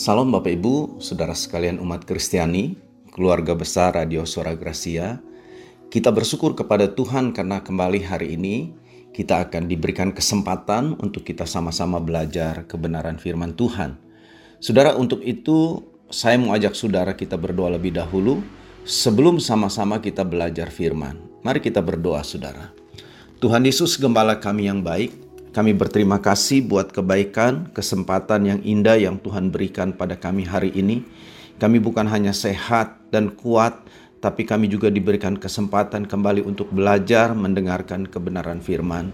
Salam Bapak Ibu, saudara sekalian umat Kristiani, keluarga besar Radio Suara Gracia. Kita bersyukur kepada Tuhan karena kembali hari ini kita akan diberikan kesempatan untuk kita sama-sama belajar kebenaran firman Tuhan. Saudara, untuk itu saya mau ajak saudara kita berdoa lebih dahulu sebelum sama-sama kita belajar firman. Mari kita berdoa, saudara. Tuhan Yesus, gembala kami yang baik, kami berterima kasih buat kebaikan, kesempatan yang indah yang Tuhan berikan pada kami hari ini. Kami bukan hanya sehat dan kuat, tapi kami juga diberikan kesempatan kembali untuk belajar mendengarkan kebenaran firman.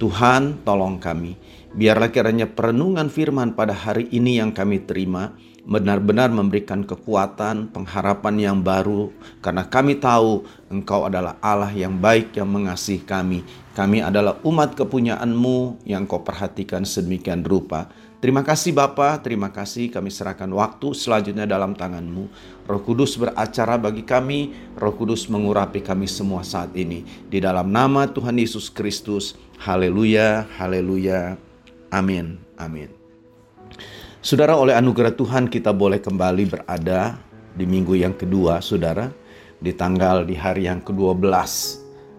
Tuhan, tolong kami. Biarlah kiranya perenungan firman pada hari ini yang kami terima benar-benar memberikan kekuatan, pengharapan yang baru, karena kami tahu Engkau adalah Allah yang baik yang mengasihi kami. Kami adalah umat kepunyaanmu yang kau perhatikan sedemikian rupa. Terima kasih Bapa, terima kasih kami serahkan waktu selanjutnya dalam tanganmu. Roh Kudus beracara bagi kami, Roh Kudus mengurapi kami semua saat ini. Di dalam nama Tuhan Yesus Kristus, haleluya, haleluya, amin, amin. Saudara, oleh anugerah Tuhan kita boleh kembali berada di minggu yang kedua, saudara, di tanggal di hari yang ke-12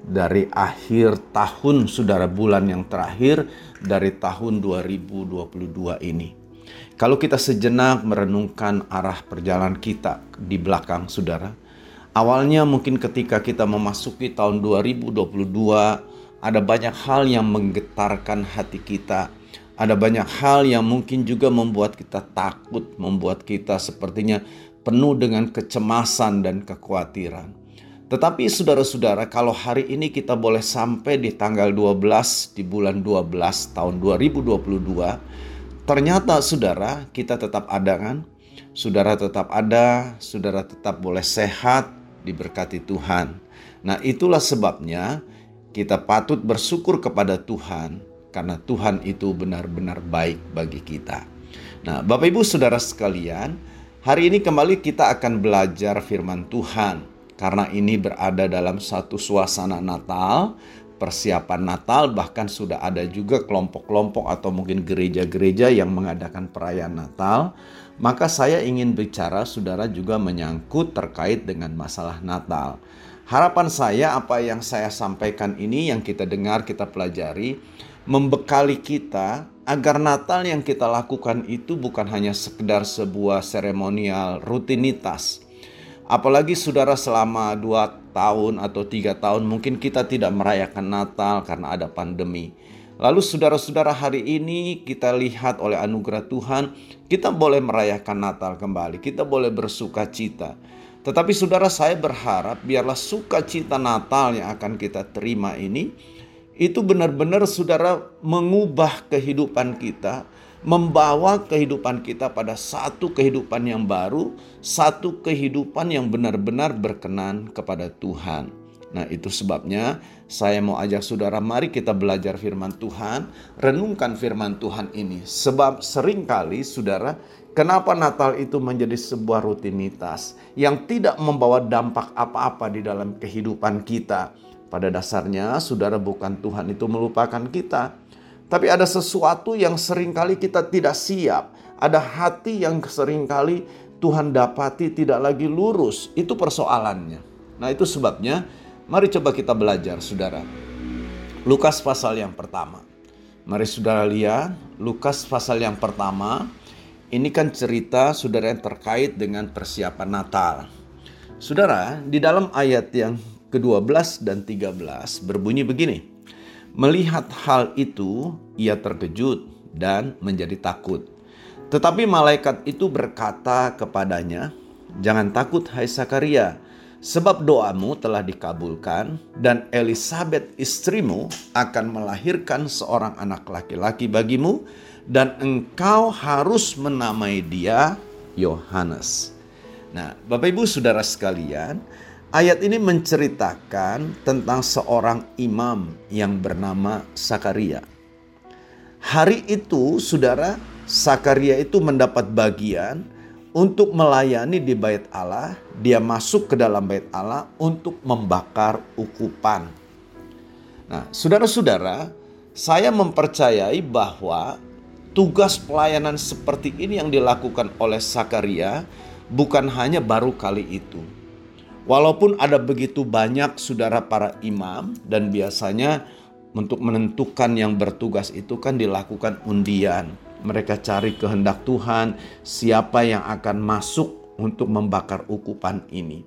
dari akhir tahun, saudara, bulan yang terakhir dari tahun 2022 ini. Kalau kita sejenak merenungkan arah perjalanan kita di belakang, saudara, awalnya mungkin ketika kita memasuki tahun 2022, ada banyak hal yang menggetarkan hati kita, ada banyak hal yang mungkin juga membuat kita takut, membuat kita sepertinya penuh dengan kecemasan dan kekhawatiran. Tetapi saudara-saudara, kalau hari ini kita boleh sampai di tanggal 12 di bulan 12 tahun 2022, ternyata saudara kita tetap ada kan? Saudara tetap ada, saudara tetap boleh sehat, diberkati Tuhan. Nah, itulah sebabnya kita patut bersyukur kepada Tuhan karena Tuhan itu benar-benar baik bagi kita. Nah, Bapak Ibu Saudara sekalian, hari ini kembali kita akan belajar firman Tuhan karena ini berada dalam satu suasana Natal, persiapan Natal bahkan sudah ada juga kelompok-kelompok atau mungkin gereja-gereja yang mengadakan perayaan Natal. Maka saya ingin bicara saudara juga menyangkut terkait dengan masalah Natal. Harapan saya apa yang saya sampaikan ini yang kita dengar, kita pelajari membekali kita agar Natal yang kita lakukan itu bukan hanya sekedar sebuah seremonial rutinitas. Apalagi saudara selama dua tahun atau tiga tahun mungkin kita tidak merayakan Natal karena ada pandemi. Lalu saudara-saudara hari ini kita lihat oleh anugerah Tuhan kita boleh merayakan Natal kembali. Kita boleh bersuka cita. Tetapi saudara saya berharap biarlah sukacita Natal yang akan kita terima ini itu benar-benar saudara mengubah kehidupan kita, membawa kehidupan kita pada satu kehidupan yang baru, satu kehidupan yang benar-benar berkenan kepada Tuhan. Nah, itu sebabnya saya mau ajak saudara, mari kita belajar firman Tuhan, renungkan firman Tuhan ini. Sebab sering kali saudara, kenapa Natal itu menjadi sebuah rutinitas yang tidak membawa dampak apa-apa di dalam kehidupan kita pada dasarnya, saudara bukan Tuhan itu melupakan kita. Tapi ada sesuatu yang sering kali kita tidak siap. Ada hati yang sering kali Tuhan dapati tidak lagi lurus. Itu persoalannya. Nah itu sebabnya, mari coba kita belajar saudara. Lukas pasal yang pertama. Mari saudara lihat, Lukas pasal yang pertama. Ini kan cerita saudara yang terkait dengan persiapan Natal. Saudara, di dalam ayat yang ke-12 dan 13 berbunyi begini. Melihat hal itu, ia terkejut dan menjadi takut. Tetapi malaikat itu berkata kepadanya, "Jangan takut, hai Sakaria, sebab doamu telah dikabulkan, dan Elisabeth istrimu akan melahirkan seorang anak laki-laki bagimu, dan engkau harus menamai dia Yohanes." Nah, Bapak Ibu Saudara sekalian, Ayat ini menceritakan tentang seorang imam yang bernama Sakaria. Hari itu, saudara, Sakaria itu mendapat bagian untuk melayani di bait Allah. Dia masuk ke dalam bait Allah untuk membakar ukupan. Nah, saudara-saudara, saya mempercayai bahwa tugas pelayanan seperti ini yang dilakukan oleh Sakaria bukan hanya baru kali itu. Walaupun ada begitu banyak saudara para imam dan biasanya untuk menentukan yang bertugas itu kan dilakukan undian. Mereka cari kehendak Tuhan, siapa yang akan masuk untuk membakar ukupan ini.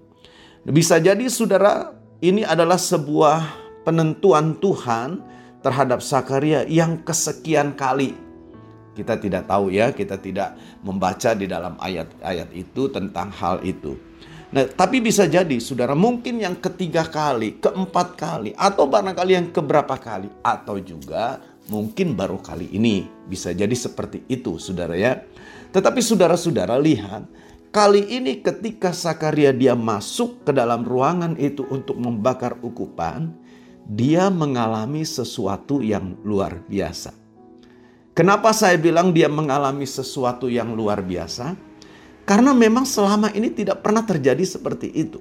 Bisa jadi saudara, ini adalah sebuah penentuan Tuhan terhadap Sakaria yang kesekian kali. Kita tidak tahu ya, kita tidak membaca di dalam ayat-ayat itu tentang hal itu. Nah, tapi bisa jadi saudara mungkin yang ketiga kali, keempat kali, atau barangkali yang keberapa kali, atau juga mungkin baru kali ini. Bisa jadi seperti itu saudara ya. Tetapi saudara-saudara lihat, kali ini ketika Sakaria dia masuk ke dalam ruangan itu untuk membakar ukupan, dia mengalami sesuatu yang luar biasa. Kenapa saya bilang dia mengalami sesuatu yang luar biasa? Karena memang selama ini tidak pernah terjadi seperti itu.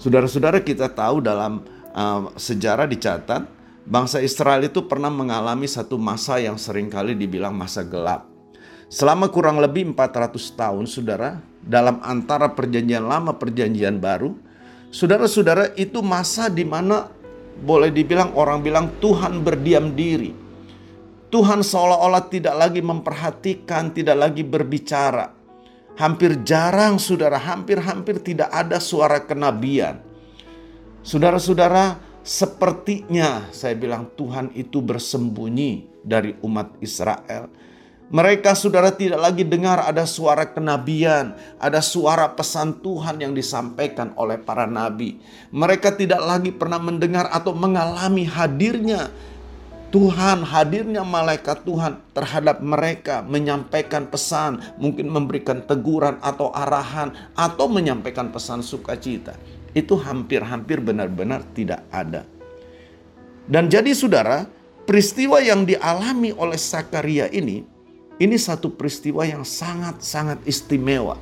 Saudara-saudara kita tahu dalam uh, sejarah dicatat bangsa Israel itu pernah mengalami satu masa yang sering kali dibilang masa gelap. Selama kurang lebih 400 tahun saudara dalam antara perjanjian lama perjanjian baru saudara-saudara itu masa di mana boleh dibilang orang bilang Tuhan berdiam diri. Tuhan seolah-olah tidak lagi memperhatikan, tidak lagi berbicara. Hampir jarang saudara, hampir-hampir tidak ada suara kenabian. Saudara-saudara, sepertinya saya bilang Tuhan itu bersembunyi dari umat Israel. Mereka saudara tidak lagi dengar ada suara kenabian, ada suara pesan Tuhan yang disampaikan oleh para nabi. Mereka tidak lagi pernah mendengar atau mengalami hadirnya Tuhan, hadirnya malaikat Tuhan terhadap mereka menyampaikan pesan, mungkin memberikan teguran atau arahan atau menyampaikan pesan sukacita. Itu hampir-hampir benar-benar tidak ada. Dan jadi saudara, peristiwa yang dialami oleh Sakaria ini, ini satu peristiwa yang sangat-sangat istimewa.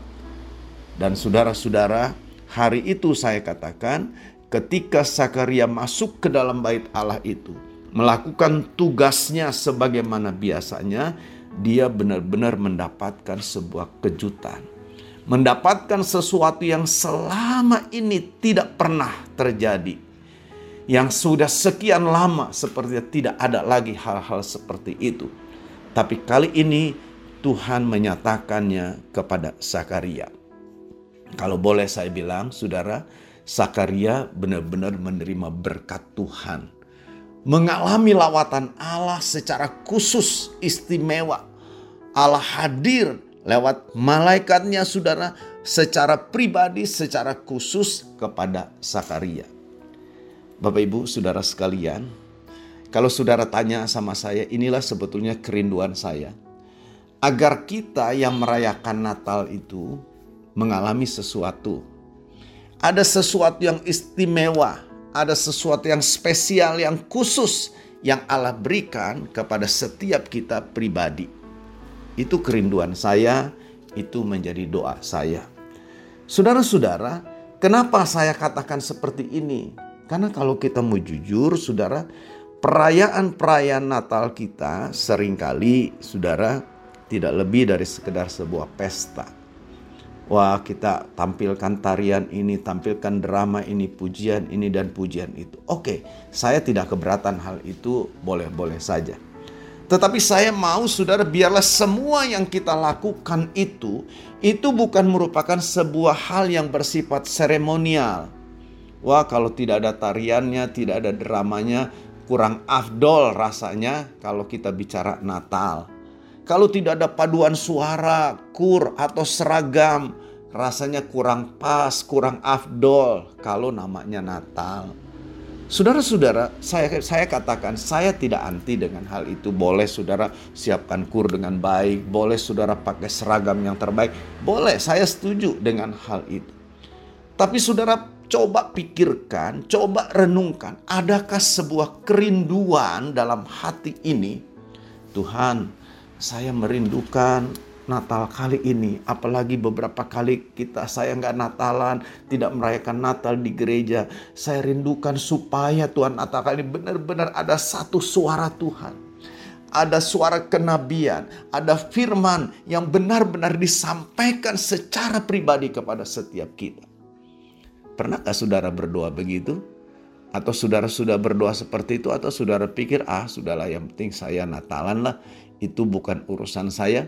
Dan saudara-saudara, hari itu saya katakan ketika Sakaria masuk ke dalam bait Allah itu, melakukan tugasnya sebagaimana biasanya, dia benar-benar mendapatkan sebuah kejutan. Mendapatkan sesuatu yang selama ini tidak pernah terjadi. Yang sudah sekian lama sepertinya tidak ada lagi hal-hal seperti itu. Tapi kali ini Tuhan menyatakannya kepada Sakaria. Kalau boleh saya bilang, saudara, Sakaria benar-benar menerima berkat Tuhan mengalami lawatan Allah secara khusus istimewa. Allah hadir lewat malaikatnya saudara secara pribadi, secara khusus kepada Sakaria. Bapak Ibu, saudara sekalian, kalau saudara tanya sama saya, inilah sebetulnya kerinduan saya. Agar kita yang merayakan Natal itu mengalami sesuatu. Ada sesuatu yang istimewa ada sesuatu yang spesial, yang khusus yang Allah berikan kepada setiap kita pribadi. Itu kerinduan saya, itu menjadi doa saya. Saudara-saudara, kenapa saya katakan seperti ini? Karena kalau kita mau jujur, saudara, perayaan-perayaan Natal kita sering kali, saudara, tidak lebih dari sekedar sebuah pesta Wah, kita tampilkan tarian ini, tampilkan drama ini, pujian ini, dan pujian itu. Oke, saya tidak keberatan hal itu, boleh-boleh saja. Tetapi saya mau, saudara, biarlah semua yang kita lakukan itu, itu bukan merupakan sebuah hal yang bersifat seremonial. Wah, kalau tidak ada tariannya, tidak ada dramanya, kurang afdol rasanya kalau kita bicara Natal. Kalau tidak ada paduan suara, kur, atau seragam, rasanya kurang pas, kurang afdol kalau namanya Natal. Saudara-saudara, saya saya katakan saya tidak anti dengan hal itu. Boleh saudara siapkan kur dengan baik, boleh saudara pakai seragam yang terbaik, boleh saya setuju dengan hal itu. Tapi saudara coba pikirkan, coba renungkan, adakah sebuah kerinduan dalam hati ini? Tuhan, saya merindukan Natal kali ini, apalagi beberapa kali kita saya nggak Natalan, tidak merayakan Natal di gereja. Saya rindukan supaya Tuhan Natal kali ini benar-benar ada satu suara Tuhan. ada suara kenabian, ada firman yang benar-benar disampaikan secara pribadi kepada setiap kita. Pernahkah saudara berdoa begitu? Atau saudara sudah berdoa seperti itu atau saudara pikir ah sudahlah yang penting saya Natalan lah itu bukan urusan saya.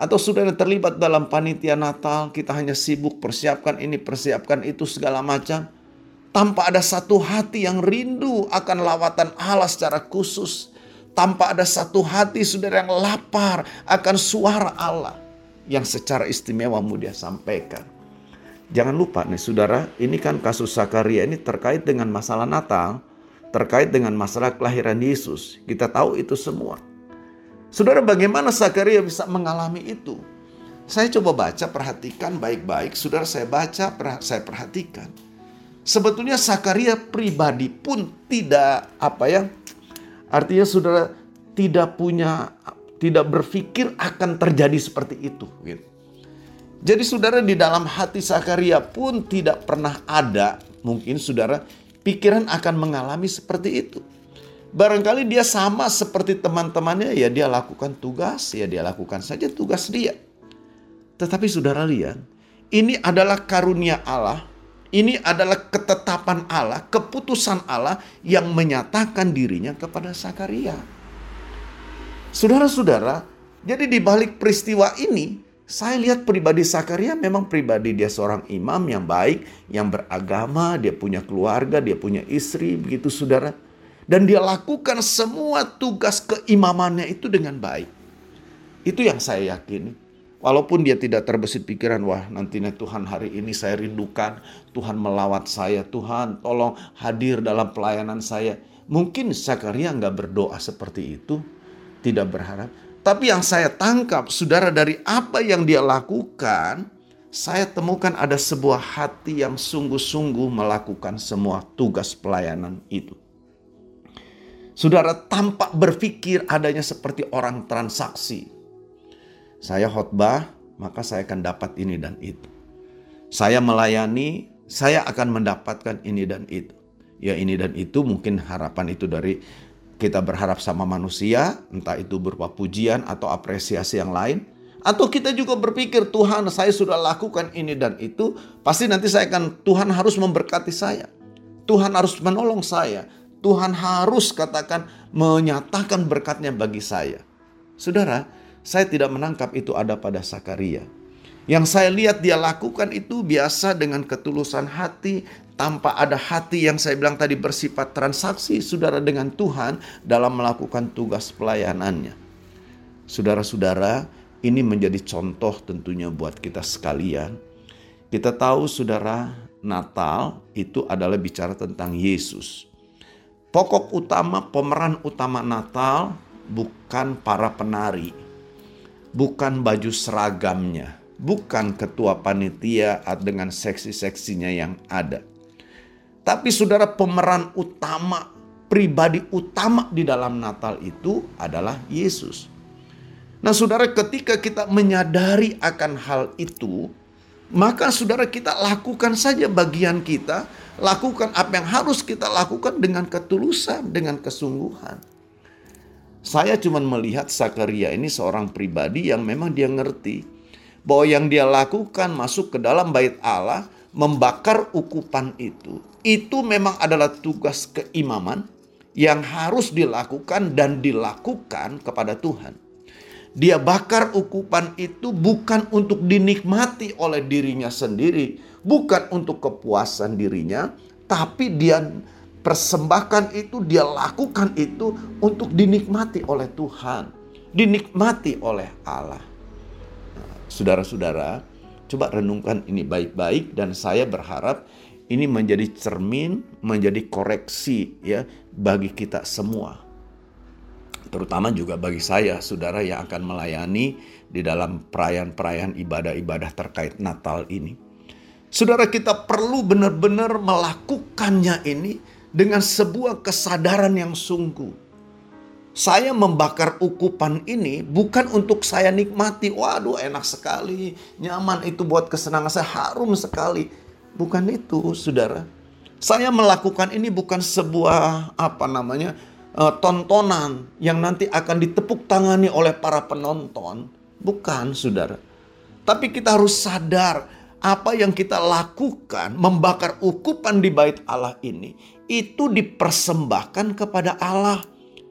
Atau saudara terlibat dalam panitia Natal kita hanya sibuk persiapkan ini persiapkan itu segala macam. Tanpa ada satu hati yang rindu akan lawatan Allah secara khusus. Tanpa ada satu hati saudara yang lapar akan suara Allah. Yang secara istimewa mau dia sampaikan. Jangan lupa nih saudara, ini kan kasus Sakaria ini terkait dengan masalah Natal, terkait dengan masalah kelahiran Yesus. Kita tahu itu semua. Saudara, bagaimana Sakaria bisa mengalami itu? Saya coba baca, perhatikan baik-baik. Saudara, saya baca, saya perhatikan. Sebetulnya Sakaria pribadi pun tidak apa ya? Artinya saudara tidak punya tidak berpikir akan terjadi seperti itu gitu. Jadi saudara di dalam hati Sakaria pun tidak pernah ada mungkin saudara pikiran akan mengalami seperti itu. Barangkali dia sama seperti teman-temannya ya dia lakukan tugas ya dia lakukan saja tugas dia. Tetapi saudara lihat ini adalah karunia Allah ini adalah ketetapan Allah, keputusan Allah yang menyatakan dirinya kepada Sakaria. Saudara-saudara, jadi di balik peristiwa ini, saya lihat pribadi Sakaria memang pribadi dia seorang imam yang baik, yang beragama, dia punya keluarga, dia punya istri, begitu saudara. Dan dia lakukan semua tugas keimamannya itu dengan baik. Itu yang saya yakini. Walaupun dia tidak terbesit pikiran, wah nantinya Tuhan hari ini saya rindukan, Tuhan melawat saya, Tuhan tolong hadir dalam pelayanan saya. Mungkin Sakaria nggak berdoa seperti itu, tidak berharap. Tapi yang saya tangkap, saudara dari apa yang dia lakukan, saya temukan ada sebuah hati yang sungguh-sungguh melakukan semua tugas pelayanan itu. Saudara tampak berpikir adanya seperti orang transaksi. Saya khotbah, maka saya akan dapat ini dan itu. Saya melayani, saya akan mendapatkan ini dan itu. Ya ini dan itu mungkin harapan itu dari kita berharap sama manusia, entah itu berupa pujian atau apresiasi yang lain, atau kita juga berpikir Tuhan saya sudah lakukan ini dan itu, pasti nanti saya akan Tuhan harus memberkati saya. Tuhan harus menolong saya. Tuhan harus katakan menyatakan berkatnya bagi saya. Saudara, saya tidak menangkap itu ada pada Sakaria. Yang saya lihat dia lakukan itu biasa dengan ketulusan hati, tanpa ada hati yang saya bilang tadi bersifat transaksi saudara dengan Tuhan dalam melakukan tugas pelayanannya. Saudara-saudara, ini menjadi contoh tentunya buat kita sekalian. Kita tahu saudara, Natal itu adalah bicara tentang Yesus. Pokok utama, pemeran utama Natal bukan para penari, bukan baju seragamnya, bukan ketua panitia dengan seksi-seksinya yang ada tapi saudara pemeran utama, pribadi utama di dalam Natal itu adalah Yesus. Nah saudara ketika kita menyadari akan hal itu, maka saudara kita lakukan saja bagian kita, lakukan apa yang harus kita lakukan dengan ketulusan, dengan kesungguhan. Saya cuma melihat Sakaria ini seorang pribadi yang memang dia ngerti bahwa yang dia lakukan masuk ke dalam bait Allah, membakar ukupan itu itu memang adalah tugas keimaman yang harus dilakukan dan dilakukan kepada Tuhan. Dia bakar ukupan itu bukan untuk dinikmati oleh dirinya sendiri, bukan untuk kepuasan dirinya, tapi dia persembahkan itu, dia lakukan itu untuk dinikmati oleh Tuhan, dinikmati oleh Allah. Nah, saudara-saudara, coba renungkan ini baik-baik dan saya berharap ini menjadi cermin, menjadi koreksi ya bagi kita semua. Terutama juga bagi saya, saudara yang akan melayani di dalam perayaan-perayaan ibadah-ibadah terkait Natal ini. Saudara kita perlu benar-benar melakukannya ini dengan sebuah kesadaran yang sungguh. Saya membakar ukupan ini bukan untuk saya nikmati. Waduh enak sekali, nyaman itu buat kesenangan saya, harum sekali Bukan itu, saudara. Saya melakukan ini bukan sebuah apa namanya uh, tontonan yang nanti akan ditepuk tangani oleh para penonton. Bukan, saudara. Tapi kita harus sadar apa yang kita lakukan membakar ukupan di bait Allah ini itu dipersembahkan kepada Allah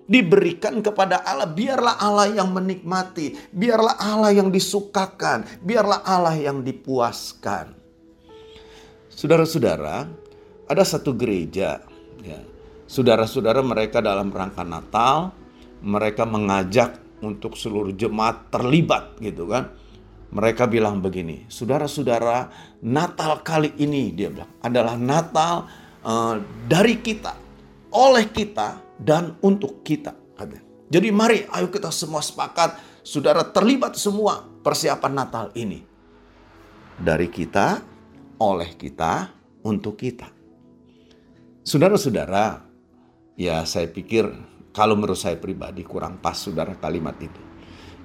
diberikan kepada Allah. Biarlah Allah yang menikmati, biarlah Allah yang disukakan, biarlah Allah yang dipuaskan. Saudara-saudara, ada satu gereja, ya. Saudara-saudara mereka dalam rangka Natal, mereka mengajak untuk seluruh jemaat terlibat gitu kan. Mereka bilang begini, saudara-saudara, Natal kali ini dia bilang adalah Natal uh, dari kita, oleh kita, dan untuk kita. Jadi mari ayo kita semua sepakat, saudara terlibat semua persiapan Natal ini. Dari kita, oleh kita, untuk kita. Saudara-saudara, ya saya pikir kalau menurut saya pribadi kurang pas saudara kalimat itu.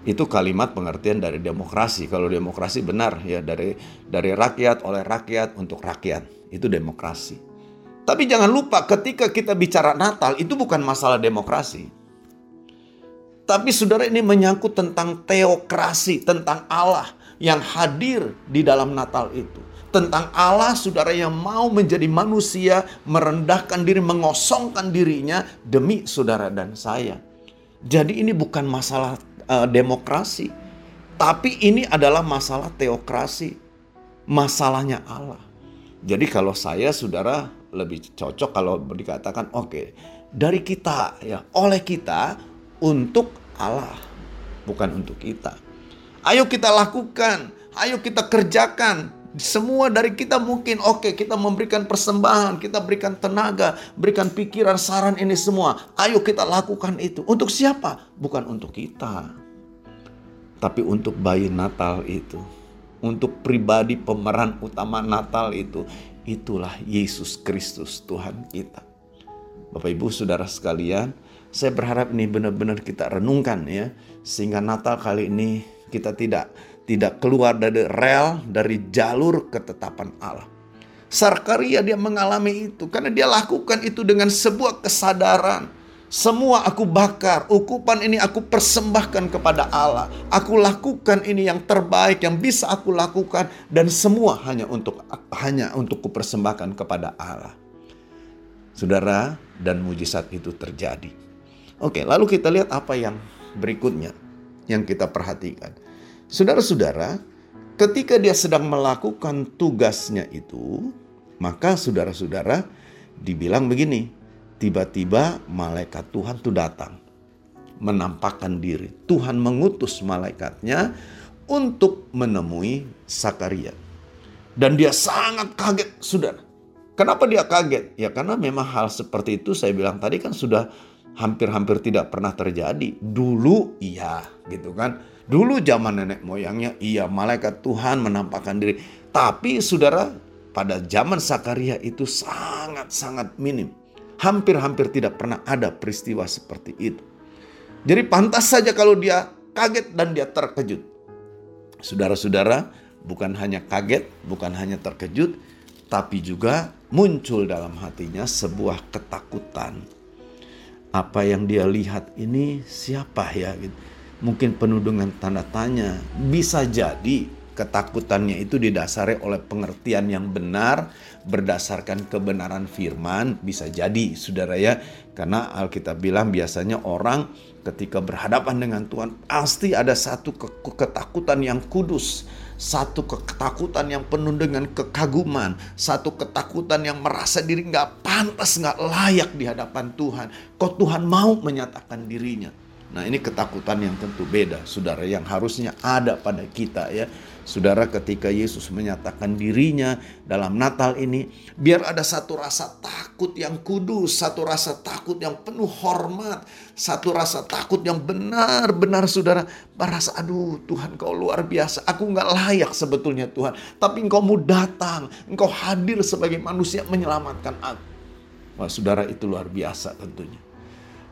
Itu kalimat pengertian dari demokrasi. Kalau demokrasi benar ya dari dari rakyat oleh rakyat untuk rakyat. Itu demokrasi. Tapi jangan lupa ketika kita bicara Natal itu bukan masalah demokrasi. Tapi saudara ini menyangkut tentang teokrasi, tentang Allah yang hadir di dalam Natal itu. Tentang Allah saudara yang mau menjadi manusia, merendahkan diri, mengosongkan dirinya demi saudara dan saya. Jadi ini bukan masalah uh, demokrasi. Tapi ini adalah masalah teokrasi. Masalahnya Allah. Jadi kalau saya saudara lebih cocok kalau dikatakan oke okay, dari kita ya oleh kita untuk Allah bukan untuk kita. Ayo kita lakukan, ayo kita kerjakan. Semua dari kita mungkin oke okay, kita memberikan persembahan, kita berikan tenaga, berikan pikiran, saran ini semua. Ayo kita lakukan itu. Untuk siapa? Bukan untuk kita. Tapi untuk bayi Natal itu. Untuk pribadi pemeran utama Natal itu Itulah Yesus Kristus Tuhan kita. Bapak Ibu Saudara sekalian, saya berharap ini benar-benar kita renungkan ya sehingga Natal kali ini kita tidak tidak keluar dari rel dari jalur ketetapan Allah. Sarkaria dia mengalami itu karena dia lakukan itu dengan sebuah kesadaran semua aku bakar, ukupan ini aku persembahkan kepada Allah. Aku lakukan ini yang terbaik yang bisa aku lakukan dan semua hanya untuk hanya untuk kupersembahkan kepada Allah. Saudara, dan mujizat itu terjadi. Oke, lalu kita lihat apa yang berikutnya yang kita perhatikan. Saudara-saudara, ketika dia sedang melakukan tugasnya itu, maka saudara-saudara dibilang begini, tiba-tiba malaikat Tuhan itu datang menampakkan diri. Tuhan mengutus malaikatnya untuk menemui Sakaria. Dan dia sangat kaget, saudara. Kenapa dia kaget? Ya karena memang hal seperti itu saya bilang tadi kan sudah hampir-hampir tidak pernah terjadi. Dulu iya gitu kan. Dulu zaman nenek moyangnya iya malaikat Tuhan menampakkan diri. Tapi saudara pada zaman Sakaria itu sangat-sangat minim hampir-hampir tidak pernah ada peristiwa seperti itu. Jadi pantas saja kalau dia kaget dan dia terkejut. Saudara-saudara, bukan hanya kaget, bukan hanya terkejut, tapi juga muncul dalam hatinya sebuah ketakutan. Apa yang dia lihat ini siapa ya? Mungkin penuh dengan tanda tanya. Bisa jadi ketakutannya itu didasari oleh pengertian yang benar berdasarkan kebenaran firman. Bisa jadi saudara ya. Karena Alkitab bilang biasanya orang ketika berhadapan dengan Tuhan pasti ada satu ketakutan yang kudus satu ketakutan yang penuh dengan kekaguman satu ketakutan yang merasa diri nggak pantas nggak layak di hadapan Tuhan. Kok Tuhan mau menyatakan dirinya Nah ini ketakutan yang tentu beda saudara yang harusnya ada pada kita ya. Saudara ketika Yesus menyatakan dirinya dalam Natal ini biar ada satu rasa takut yang kudus, satu rasa takut yang penuh hormat, satu rasa takut yang benar-benar saudara merasa aduh Tuhan kau luar biasa, aku nggak layak sebetulnya Tuhan, tapi engkau mau datang, engkau hadir sebagai manusia menyelamatkan aku. Wah saudara itu luar biasa tentunya.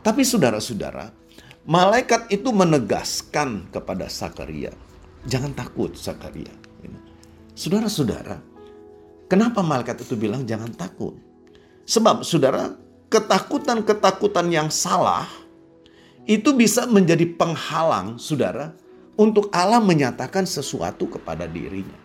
Tapi saudara-saudara, malaikat itu menegaskan kepada Sakaria, jangan takut Sakaria. Saudara-saudara, kenapa malaikat itu bilang jangan takut? Sebab saudara, ketakutan-ketakutan yang salah itu bisa menjadi penghalang, saudara, untuk Allah menyatakan sesuatu kepada dirinya.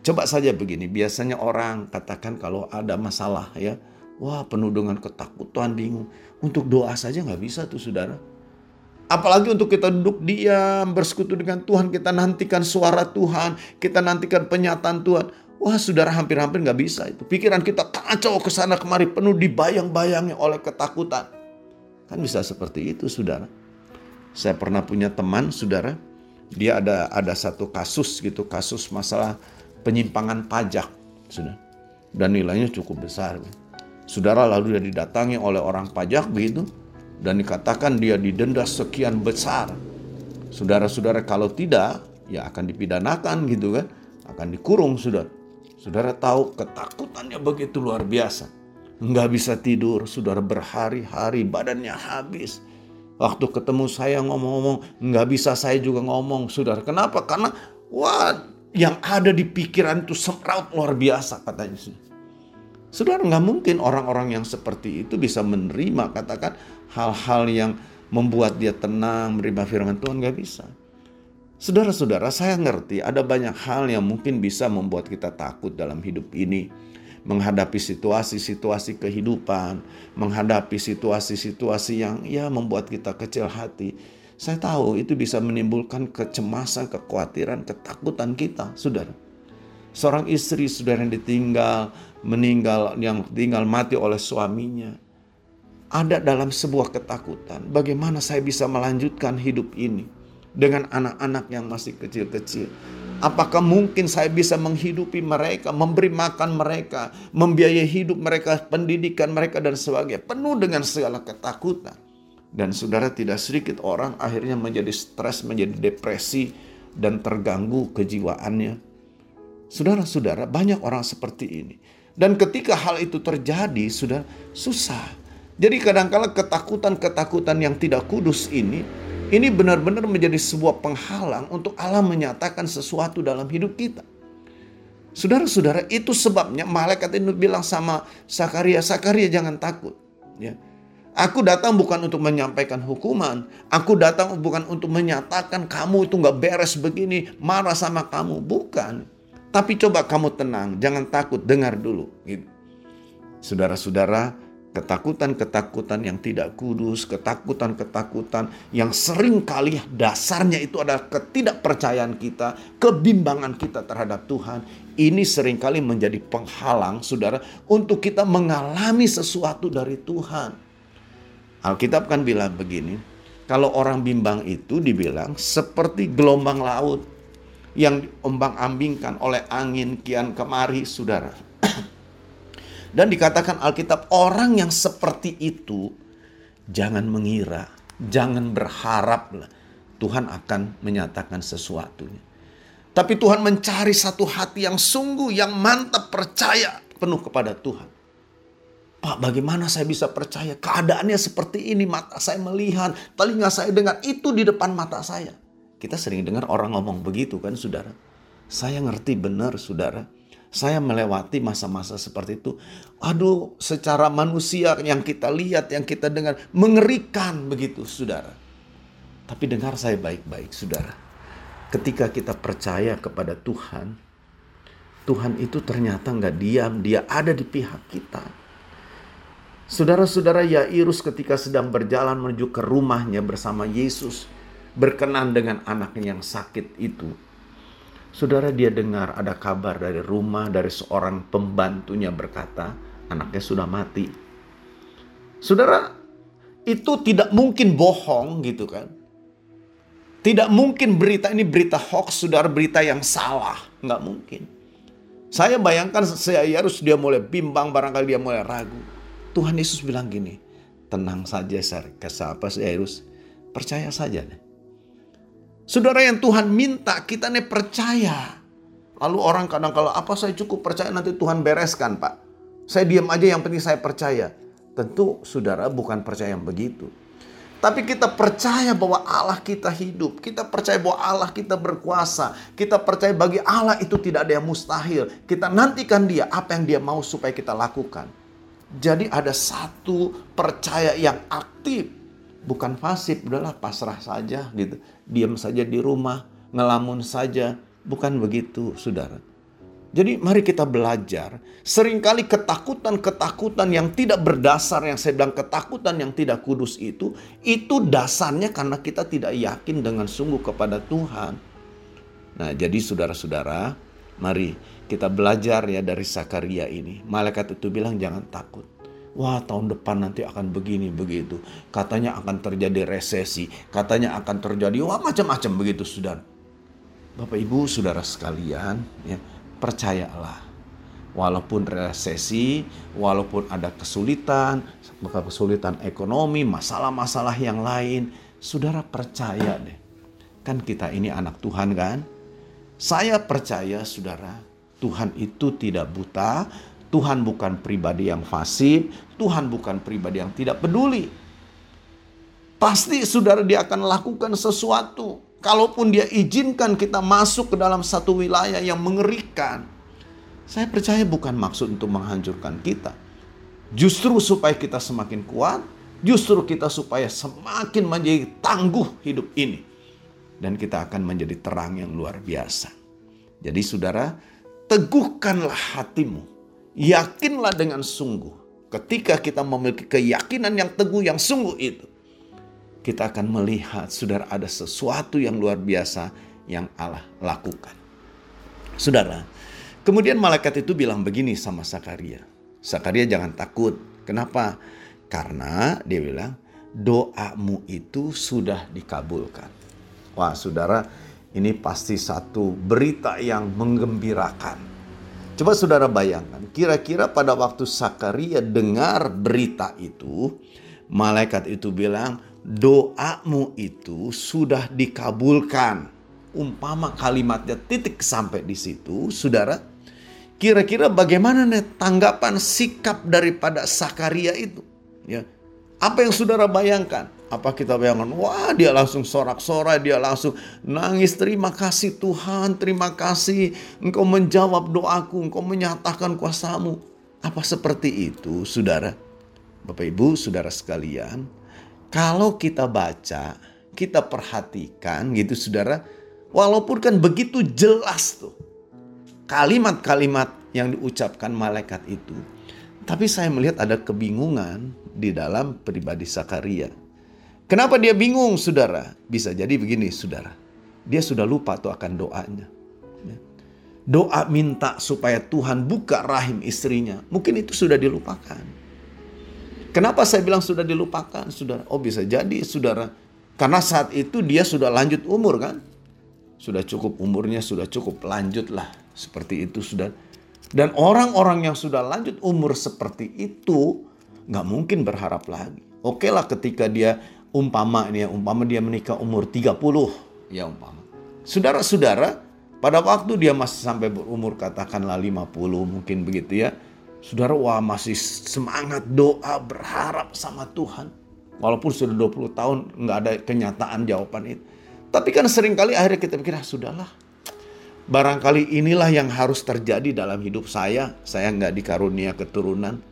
Coba saja begini, biasanya orang katakan kalau ada masalah ya, wah penuh dengan ketakutan, bingung. Untuk doa saja nggak bisa tuh saudara. Apalagi untuk kita duduk diam, bersekutu dengan Tuhan, kita nantikan suara Tuhan, kita nantikan penyataan Tuhan. Wah saudara hampir-hampir nggak bisa itu. Pikiran kita kacau ke sana kemari penuh dibayang-bayangi oleh ketakutan. Kan bisa seperti itu saudara. Saya pernah punya teman saudara. Dia ada ada satu kasus gitu. Kasus masalah penyimpangan pajak. Sudah. Dan nilainya cukup besar. Saudara lalu dia didatangi oleh orang pajak begitu. Dan dikatakan dia didenda sekian besar. Saudara-saudara kalau tidak ya akan dipidanakan gitu kan. Akan dikurung saudara. Saudara tahu ketakutannya begitu luar biasa. Nggak bisa tidur, saudara berhari-hari badannya habis. Waktu ketemu saya ngomong-ngomong, nggak bisa saya juga ngomong, saudara. Kenapa? Karena wah yang ada di pikiran itu semraut luar biasa katanya. Saudara nggak mungkin orang-orang yang seperti itu bisa menerima katakan hal-hal yang membuat dia tenang menerima firman Tuhan nggak bisa. Saudara-saudara, saya ngerti ada banyak hal yang mungkin bisa membuat kita takut dalam hidup ini. Menghadapi situasi-situasi kehidupan, menghadapi situasi-situasi yang ya membuat kita kecil hati. Saya tahu itu bisa menimbulkan kecemasan, kekhawatiran, ketakutan kita, saudara. Seorang istri, saudara yang ditinggal, meninggal, yang tinggal mati oleh suaminya. Ada dalam sebuah ketakutan. Bagaimana saya bisa melanjutkan hidup ini? dengan anak-anak yang masih kecil-kecil. Apakah mungkin saya bisa menghidupi mereka, memberi makan mereka, membiayai hidup mereka, pendidikan mereka dan sebagainya. Penuh dengan segala ketakutan. Dan saudara tidak sedikit orang akhirnya menjadi stres, menjadi depresi dan terganggu kejiwaannya. Saudara-saudara, banyak orang seperti ini. Dan ketika hal itu terjadi, sudah susah. Jadi kadang-kala ketakutan-ketakutan yang tidak kudus ini ini benar-benar menjadi sebuah penghalang untuk Allah menyatakan sesuatu dalam hidup kita. Saudara-saudara, itu sebabnya malaikat itu bilang sama Sakaria, Sakaria jangan takut. Ya. Aku datang bukan untuk menyampaikan hukuman. Aku datang bukan untuk menyatakan kamu itu nggak beres begini, marah sama kamu. Bukan. Tapi coba kamu tenang, jangan takut, dengar dulu. Gitu. Saudara-saudara, ketakutan-ketakutan yang tidak kudus, ketakutan-ketakutan yang sering kali dasarnya itu adalah ketidakpercayaan kita, kebimbangan kita terhadap Tuhan. Ini sering kali menjadi penghalang, saudara, untuk kita mengalami sesuatu dari Tuhan. Alkitab kan bilang begini, kalau orang bimbang itu dibilang seperti gelombang laut yang ombang-ambingkan oleh angin kian kemari, saudara. Dan dikatakan Alkitab orang yang seperti itu jangan mengira, jangan berharap Tuhan akan menyatakan sesuatunya. Tapi Tuhan mencari satu hati yang sungguh, yang mantap, percaya penuh kepada Tuhan. Pak, bagaimana saya bisa percaya? Keadaannya seperti ini, mata saya melihat, telinga saya dengar, itu di depan mata saya. Kita sering dengar orang ngomong begitu kan, saudara. Saya ngerti benar, saudara saya melewati masa-masa seperti itu. Aduh, secara manusia yang kita lihat, yang kita dengar, mengerikan begitu, saudara. Tapi dengar saya baik-baik, saudara. Ketika kita percaya kepada Tuhan, Tuhan itu ternyata nggak diam, dia ada di pihak kita. Saudara-saudara Yairus ketika sedang berjalan menuju ke rumahnya bersama Yesus, berkenan dengan anaknya yang sakit itu, Saudara dia dengar ada kabar dari rumah dari seorang pembantunya berkata anaknya sudah mati. Saudara itu tidak mungkin bohong gitu kan. Tidak mungkin berita ini berita hoax, saudara berita yang salah. Nggak mungkin. Saya bayangkan saya harus dia mulai bimbang, barangkali dia mulai ragu. Tuhan Yesus bilang gini, tenang saja, siapa saya harus percaya saja deh. Saudara yang Tuhan minta kita nih percaya. Lalu orang kadang kalau apa saya cukup percaya nanti Tuhan bereskan pak. Saya diam aja yang penting saya percaya. Tentu saudara bukan percaya yang begitu. Tapi kita percaya bahwa Allah kita hidup. Kita percaya bahwa Allah kita berkuasa. Kita percaya bagi Allah itu tidak ada yang mustahil. Kita nantikan dia apa yang dia mau supaya kita lakukan. Jadi ada satu percaya yang aktif, bukan pasif, udahlah pasrah saja gitu. Diam saja di rumah, ngelamun saja, bukan begitu, Saudara. Jadi mari kita belajar. Seringkali ketakutan-ketakutan yang tidak berdasar, yang saya bilang ketakutan yang tidak kudus itu, itu dasarnya karena kita tidak yakin dengan sungguh kepada Tuhan. Nah jadi saudara-saudara, mari kita belajar ya dari Sakaria ini. Malaikat itu bilang jangan takut. Wah tahun depan nanti akan begini begitu. Katanya akan terjadi resesi. Katanya akan terjadi wah macam-macam begitu saudara. Bapak ibu saudara sekalian ya percayalah. Walaupun resesi, walaupun ada kesulitan, kesulitan ekonomi, masalah-masalah yang lain, saudara percaya deh. Kan kita ini anak Tuhan kan? Saya percaya saudara, Tuhan itu tidak buta, Tuhan bukan pribadi yang fasib, Tuhan bukan pribadi yang tidak peduli. Pasti saudara dia akan lakukan sesuatu. Kalaupun dia izinkan kita masuk ke dalam satu wilayah yang mengerikan. Saya percaya bukan maksud untuk menghancurkan kita. Justru supaya kita semakin kuat, justru kita supaya semakin menjadi tangguh hidup ini. Dan kita akan menjadi terang yang luar biasa. Jadi saudara, teguhkanlah hatimu. Yakinlah dengan sungguh. Ketika kita memiliki keyakinan yang teguh, yang sungguh itu. Kita akan melihat, saudara, ada sesuatu yang luar biasa yang Allah lakukan. Saudara, kemudian malaikat itu bilang begini sama Sakaria. Sakaria jangan takut. Kenapa? Karena dia bilang, doamu itu sudah dikabulkan. Wah, saudara, ini pasti satu berita yang menggembirakan. Coba saudara bayangkan, kira-kira pada waktu Sakaria dengar berita itu, malaikat itu bilang, doamu itu sudah dikabulkan. Umpama kalimatnya titik sampai di situ, saudara. Kira-kira bagaimana nih tanggapan sikap daripada Sakaria itu? Ya, apa yang saudara bayangkan? Apa kita bayangkan, wah dia langsung sorak-sorai, dia langsung nangis, terima kasih Tuhan, terima kasih engkau menjawab doaku, engkau menyatakan kuasamu. Apa seperti itu saudara? Bapak ibu saudara sekalian, kalau kita baca, kita perhatikan gitu saudara, walaupun kan begitu jelas tuh kalimat-kalimat yang diucapkan malaikat itu. Tapi saya melihat ada kebingungan di dalam pribadi Sakaria. Kenapa dia bingung, saudara? Bisa jadi begini, saudara. Dia sudah lupa tuh akan doanya. Ya. Doa minta supaya Tuhan buka rahim istrinya. Mungkin itu sudah dilupakan. Kenapa saya bilang sudah dilupakan, saudara? Oh bisa jadi, saudara. Karena saat itu dia sudah lanjut umur kan? Sudah cukup umurnya, sudah cukup lanjut lah. Seperti itu, saudara. Dan orang-orang yang sudah lanjut umur seperti itu, nggak mungkin berharap lagi. Oke lah ketika dia umpama ini ya, umpama dia menikah umur 30 ya umpama. Saudara-saudara, pada waktu dia masih sampai berumur katakanlah 50 mungkin begitu ya. Saudara wah masih semangat doa berharap sama Tuhan. Walaupun sudah 20 tahun nggak ada kenyataan jawaban itu. Tapi kan sering kali akhirnya kita pikir ah, sudahlah. Barangkali inilah yang harus terjadi dalam hidup saya. Saya nggak dikarunia keturunan.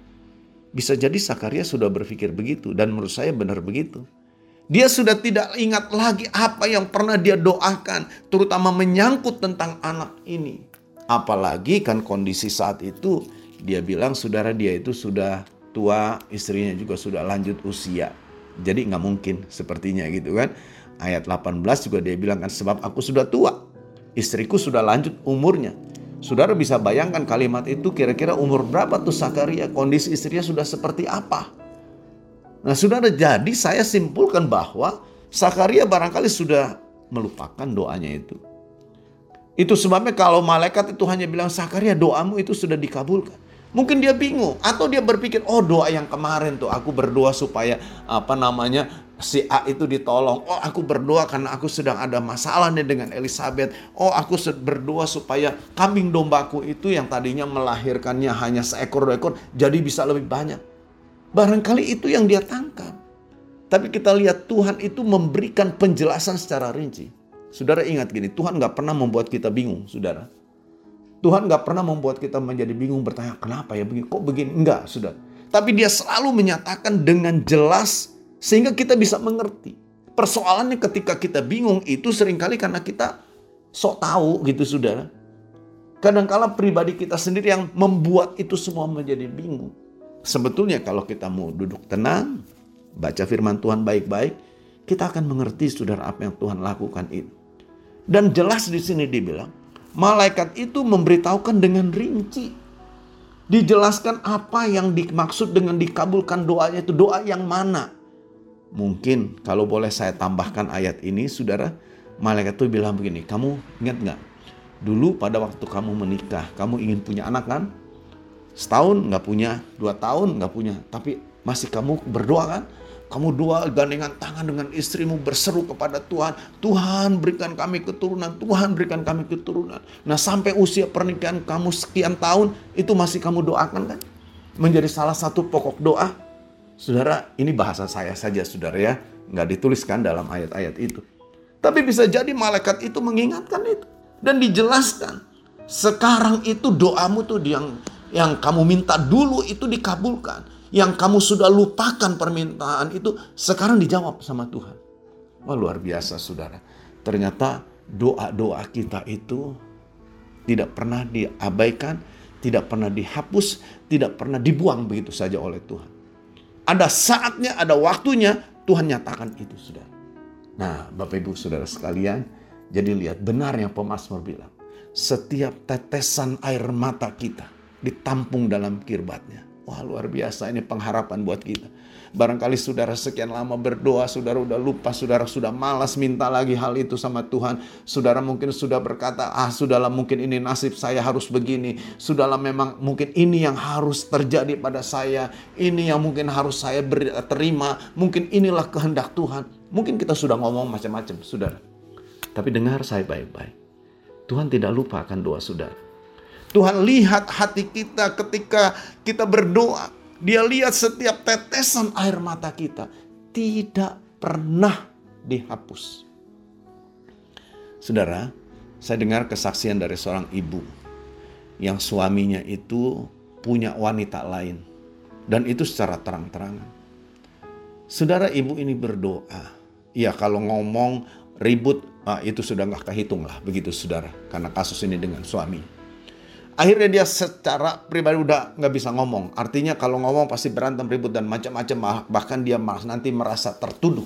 Bisa jadi Sakaria sudah berpikir begitu dan menurut saya benar begitu. Dia sudah tidak ingat lagi apa yang pernah dia doakan, terutama menyangkut tentang anak ini. Apalagi kan kondisi saat itu dia bilang saudara dia itu sudah tua, istrinya juga sudah lanjut usia. Jadi nggak mungkin sepertinya gitu kan. Ayat 18 juga dia bilang kan sebab aku sudah tua, istriku sudah lanjut umurnya. Saudara bisa bayangkan kalimat itu kira-kira umur berapa tuh Sakaria, kondisi istrinya sudah seperti apa. Nah saudara jadi saya simpulkan bahwa Sakaria barangkali sudah melupakan doanya itu. Itu sebabnya kalau malaikat itu hanya bilang Sakaria doamu itu sudah dikabulkan. Mungkin dia bingung atau dia berpikir oh doa yang kemarin tuh aku berdoa supaya apa namanya si A itu ditolong. Oh aku berdoa karena aku sedang ada masalah nih dengan Elizabeth. Oh aku berdoa supaya kambing dombaku itu yang tadinya melahirkannya hanya seekor dua ekor jadi bisa lebih banyak. Barangkali itu yang dia tangkap. Tapi kita lihat Tuhan itu memberikan penjelasan secara rinci. Saudara ingat gini, Tuhan gak pernah membuat kita bingung, saudara. Tuhan gak pernah membuat kita menjadi bingung bertanya, kenapa ya begini, kok begini? Enggak, saudara. Tapi dia selalu menyatakan dengan jelas sehingga kita bisa mengerti. Persoalannya ketika kita bingung itu sering kali karena kita sok tahu gitu saudara. Kadangkala pribadi kita sendiri yang membuat itu semua menjadi bingung. Sebetulnya kalau kita mau duduk tenang, baca firman Tuhan baik-baik, kita akan mengerti saudara apa yang Tuhan lakukan itu. Dan jelas di sini dibilang, malaikat itu memberitahukan dengan rinci. Dijelaskan apa yang dimaksud dengan dikabulkan doanya itu doa yang mana. Mungkin kalau boleh saya tambahkan ayat ini, saudara, malaikat itu bilang begini, kamu ingat nggak Dulu pada waktu kamu menikah, kamu ingin punya anak kan? Setahun nggak punya, dua tahun nggak punya, tapi masih kamu berdoa kan? Kamu doa gandengan tangan dengan istrimu berseru kepada Tuhan. Tuhan berikan kami keturunan, Tuhan berikan kami keturunan. Nah sampai usia pernikahan kamu sekian tahun, itu masih kamu doakan kan? Menjadi salah satu pokok doa. Saudara, ini bahasa saya saja saudara ya. Nggak dituliskan dalam ayat-ayat itu. Tapi bisa jadi malaikat itu mengingatkan itu. Dan dijelaskan, sekarang itu doamu tuh yang yang kamu minta dulu itu dikabulkan. Yang kamu sudah lupakan permintaan itu sekarang dijawab sama Tuhan. Wah luar biasa saudara. Ternyata doa-doa kita itu tidak pernah diabaikan, tidak pernah dihapus, tidak pernah dibuang begitu saja oleh Tuhan. Ada saatnya, ada waktunya Tuhan nyatakan itu sudah. Nah, Bapak Ibu Saudara sekalian, jadi lihat benar yang pemazmur bilang. Setiap tetesan air mata kita ditampung dalam kirbatnya. Wah luar biasa ini pengharapan buat kita. Barangkali saudara sekian lama berdoa, saudara udah lupa, saudara sudah malas minta lagi hal itu sama Tuhan. Saudara mungkin sudah berkata, ah sudahlah mungkin ini nasib saya harus begini. Sudahlah memang mungkin ini yang harus terjadi pada saya. Ini yang mungkin harus saya beri, terima. Mungkin inilah kehendak Tuhan. Mungkin kita sudah ngomong macam-macam, saudara. Tapi dengar saya baik-baik. Tuhan tidak lupa akan doa saudara. Tuhan lihat hati kita ketika kita berdoa. Dia lihat setiap tetesan air mata kita. Tidak pernah dihapus. Saudara, saya dengar kesaksian dari seorang ibu yang suaminya itu punya wanita lain dan itu secara terang-terangan. Saudara ibu ini berdoa. Ya kalau ngomong ribut ah, itu sudah nggak kehitung lah begitu saudara karena kasus ini dengan suami akhirnya dia secara pribadi udah nggak bisa ngomong. Artinya kalau ngomong pasti berantem ribut dan macam-macam. Bahkan dia nanti merasa tertuduh.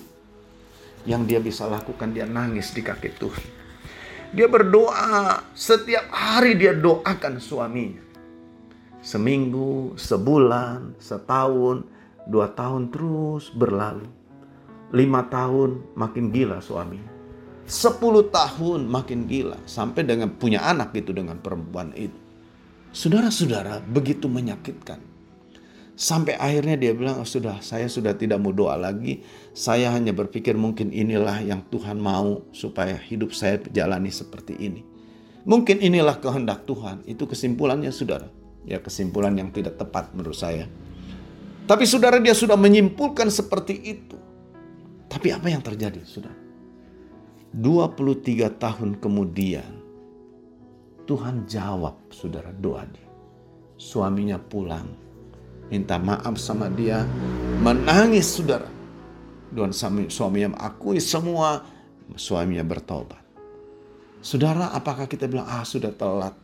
Yang dia bisa lakukan dia nangis di kaki Tuhan. Dia berdoa. Setiap hari dia doakan suaminya. Seminggu sebulan setahun dua tahun terus berlalu. Lima tahun makin gila suaminya. 10 tahun makin gila. Sampai dengan punya anak gitu dengan perempuan itu. Saudara-saudara begitu menyakitkan. Sampai akhirnya dia bilang, oh, sudah saya sudah tidak mau doa lagi. Saya hanya berpikir mungkin inilah yang Tuhan mau supaya hidup saya jalani seperti ini. Mungkin inilah kehendak Tuhan. Itu kesimpulannya saudara. Ya kesimpulan yang tidak tepat menurut saya. Tapi saudara dia sudah menyimpulkan seperti itu. Tapi apa yang terjadi saudara? 23 tahun kemudian Tuhan jawab saudara doa dia. Suaminya pulang, minta maaf sama dia, menangis saudara. Dan suaminya mengakui semua, suaminya bertobat. Saudara, apakah kita bilang ah sudah telat?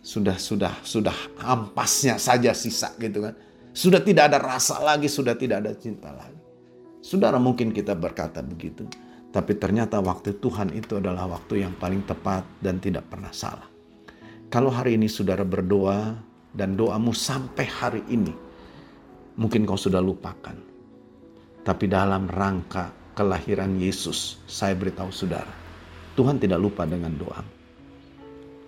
Sudah sudah sudah ampasnya saja sisa gitu kan. Sudah tidak ada rasa lagi, sudah tidak ada cinta lagi. Saudara mungkin kita berkata begitu. Tapi ternyata waktu Tuhan itu adalah waktu yang paling tepat dan tidak pernah salah. Kalau hari ini saudara berdoa dan doamu sampai hari ini, mungkin kau sudah lupakan. Tapi dalam rangka kelahiran Yesus, saya beritahu saudara, Tuhan tidak lupa dengan doamu.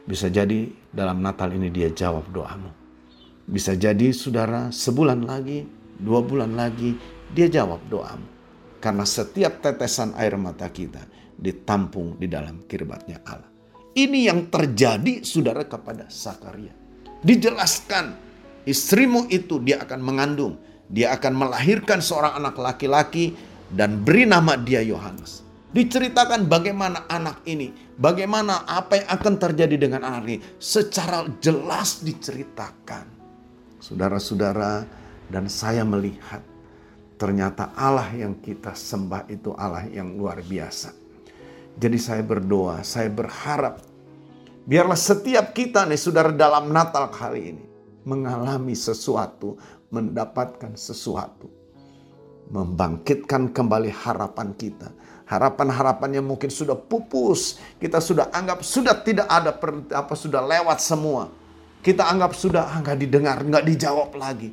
Bisa jadi dalam Natal ini dia jawab doamu. Bisa jadi saudara sebulan lagi, dua bulan lagi, dia jawab doamu karena setiap tetesan air mata kita ditampung di dalam kirbatnya Allah. Ini yang terjadi saudara kepada Sakaria. Dijelaskan istrimu itu dia akan mengandung. Dia akan melahirkan seorang anak laki-laki dan beri nama dia Yohanes. Diceritakan bagaimana anak ini, bagaimana apa yang akan terjadi dengan anak ini. Secara jelas diceritakan. Saudara-saudara, Dan saya melihat ternyata Allah yang kita sembah itu Allah yang luar biasa. Jadi saya berdoa, saya berharap biarlah setiap kita nih saudara dalam Natal kali ini mengalami sesuatu, mendapatkan sesuatu. Membangkitkan kembali harapan kita. Harapan-harapan yang mungkin sudah pupus, kita sudah anggap sudah tidak ada apa sudah lewat semua. Kita anggap sudah ah, nggak didengar, nggak dijawab lagi.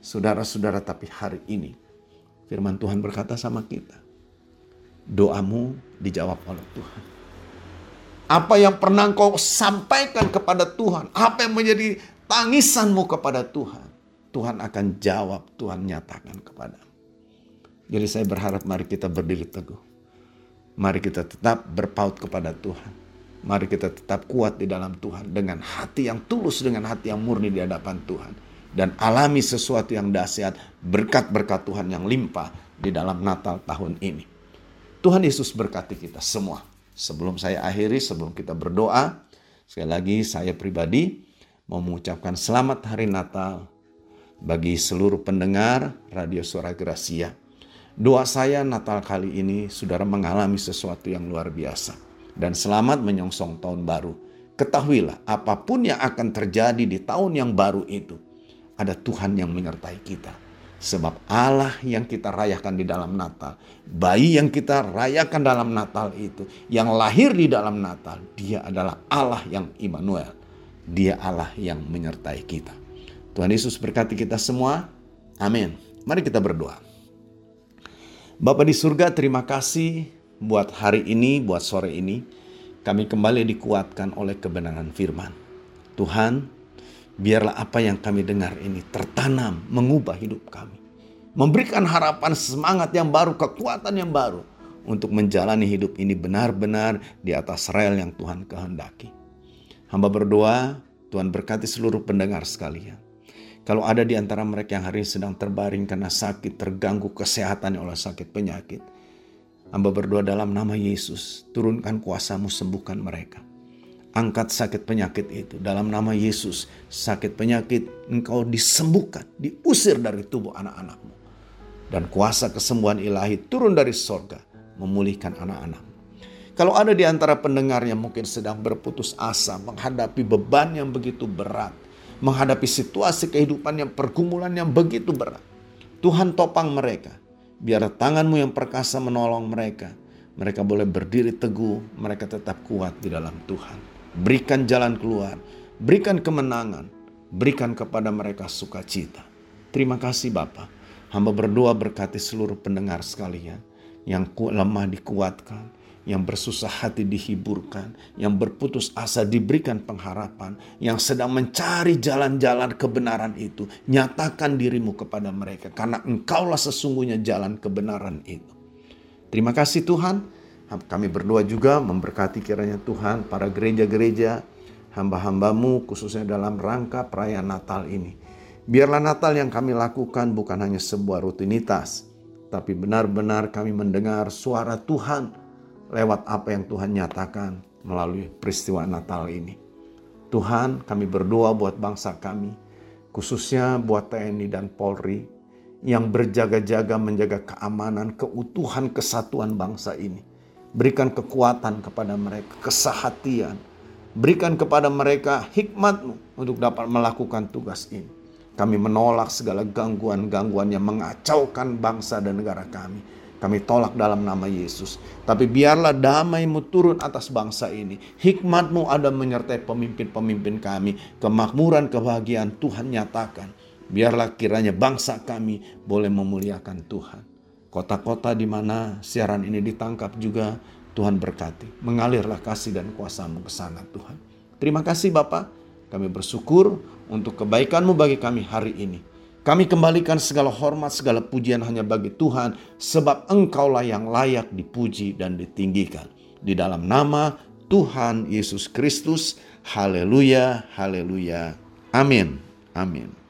Saudara-saudara, tapi hari ini firman Tuhan berkata sama kita, doamu dijawab oleh Tuhan. Apa yang pernah kau sampaikan kepada Tuhan, apa yang menjadi tangisanmu kepada Tuhan, Tuhan akan jawab, Tuhan nyatakan kepada. Jadi saya berharap mari kita berdiri teguh. Mari kita tetap berpaut kepada Tuhan. Mari kita tetap kuat di dalam Tuhan dengan hati yang tulus, dengan hati yang murni di hadapan Tuhan. Dan alami sesuatu yang dahsyat, berkat-berkat Tuhan yang limpah di dalam Natal tahun ini. Tuhan Yesus berkati kita semua. Sebelum saya akhiri, sebelum kita berdoa, sekali lagi saya pribadi mau mengucapkan selamat hari Natal bagi seluruh pendengar Radio Suara Gracia Doa saya Natal kali ini saudara mengalami sesuatu yang luar biasa. Dan selamat menyongsong tahun baru. Ketahuilah apa pun yang akan terjadi di tahun yang baru itu. Ada Tuhan yang menyertai kita. Sebab Allah yang kita rayakan di dalam Natal. Bayi yang kita rayakan dalam Natal itu. Yang lahir di dalam Natal. Dia adalah Allah yang Immanuel. Dia Allah yang menyertai kita. Tuhan Yesus berkati kita semua. Amin. Mari kita berdoa. Bapak di surga, terima kasih buat hari ini, buat sore ini. Kami kembali dikuatkan oleh kebenaran firman. Tuhan, biarlah apa yang kami dengar ini tertanam, mengubah hidup kami. Memberikan harapan semangat yang baru, kekuatan yang baru. Untuk menjalani hidup ini benar-benar di atas rel yang Tuhan kehendaki. Hamba berdoa, Tuhan berkati seluruh pendengar sekalian. Kalau ada di antara mereka yang hari ini sedang terbaring karena sakit, terganggu kesehatannya oleh sakit penyakit. Hamba berdoa dalam nama Yesus, turunkan kuasamu sembuhkan mereka. Angkat sakit penyakit itu dalam nama Yesus. Sakit penyakit engkau disembuhkan, diusir dari tubuh anak-anakmu. Dan kuasa kesembuhan ilahi turun dari sorga, memulihkan anak-anak. Kalau ada di antara pendengar yang mungkin sedang berputus asa menghadapi beban yang begitu berat, menghadapi situasi kehidupan yang pergumulan yang begitu berat. Tuhan topang mereka. Biar tanganmu yang perkasa menolong mereka. Mereka boleh berdiri teguh, mereka tetap kuat di dalam Tuhan. Berikan jalan keluar, berikan kemenangan, berikan kepada mereka sukacita. Terima kasih Bapak. Hamba berdoa berkati seluruh pendengar sekalian yang lemah dikuatkan, yang bersusah hati dihiburkan, yang berputus asa diberikan pengharapan, yang sedang mencari jalan-jalan kebenaran itu, nyatakan dirimu kepada mereka, karena engkaulah sesungguhnya jalan kebenaran itu. Terima kasih Tuhan, kami berdoa juga memberkati kiranya Tuhan para gereja-gereja, hamba-hambamu khususnya dalam rangka perayaan Natal ini. Biarlah Natal yang kami lakukan bukan hanya sebuah rutinitas, tapi benar-benar kami mendengar suara Tuhan lewat apa yang Tuhan nyatakan melalui peristiwa Natal ini. Tuhan, kami berdoa buat bangsa kami, khususnya buat TNI dan Polri yang berjaga-jaga menjaga keamanan, keutuhan, kesatuan bangsa ini. Berikan kekuatan kepada mereka, kesehatian. Berikan kepada mereka hikmatmu untuk dapat melakukan tugas ini. Kami menolak segala gangguan-gangguan yang mengacaukan bangsa dan negara kami kami tolak dalam nama Yesus. Tapi biarlah damaimu turun atas bangsa ini. Hikmatmu ada menyertai pemimpin-pemimpin kami. Kemakmuran, kebahagiaan Tuhan nyatakan. Biarlah kiranya bangsa kami boleh memuliakan Tuhan. Kota-kota di mana siaran ini ditangkap juga Tuhan berkati. Mengalirlah kasih dan kuasamu ke sana Tuhan. Terima kasih Bapak. Kami bersyukur untuk kebaikanmu bagi kami hari ini. Kami kembalikan segala hormat, segala pujian hanya bagi Tuhan, sebab Engkaulah yang layak dipuji dan ditinggikan. Di dalam nama Tuhan Yesus Kristus, haleluya, haleluya, amin, amin.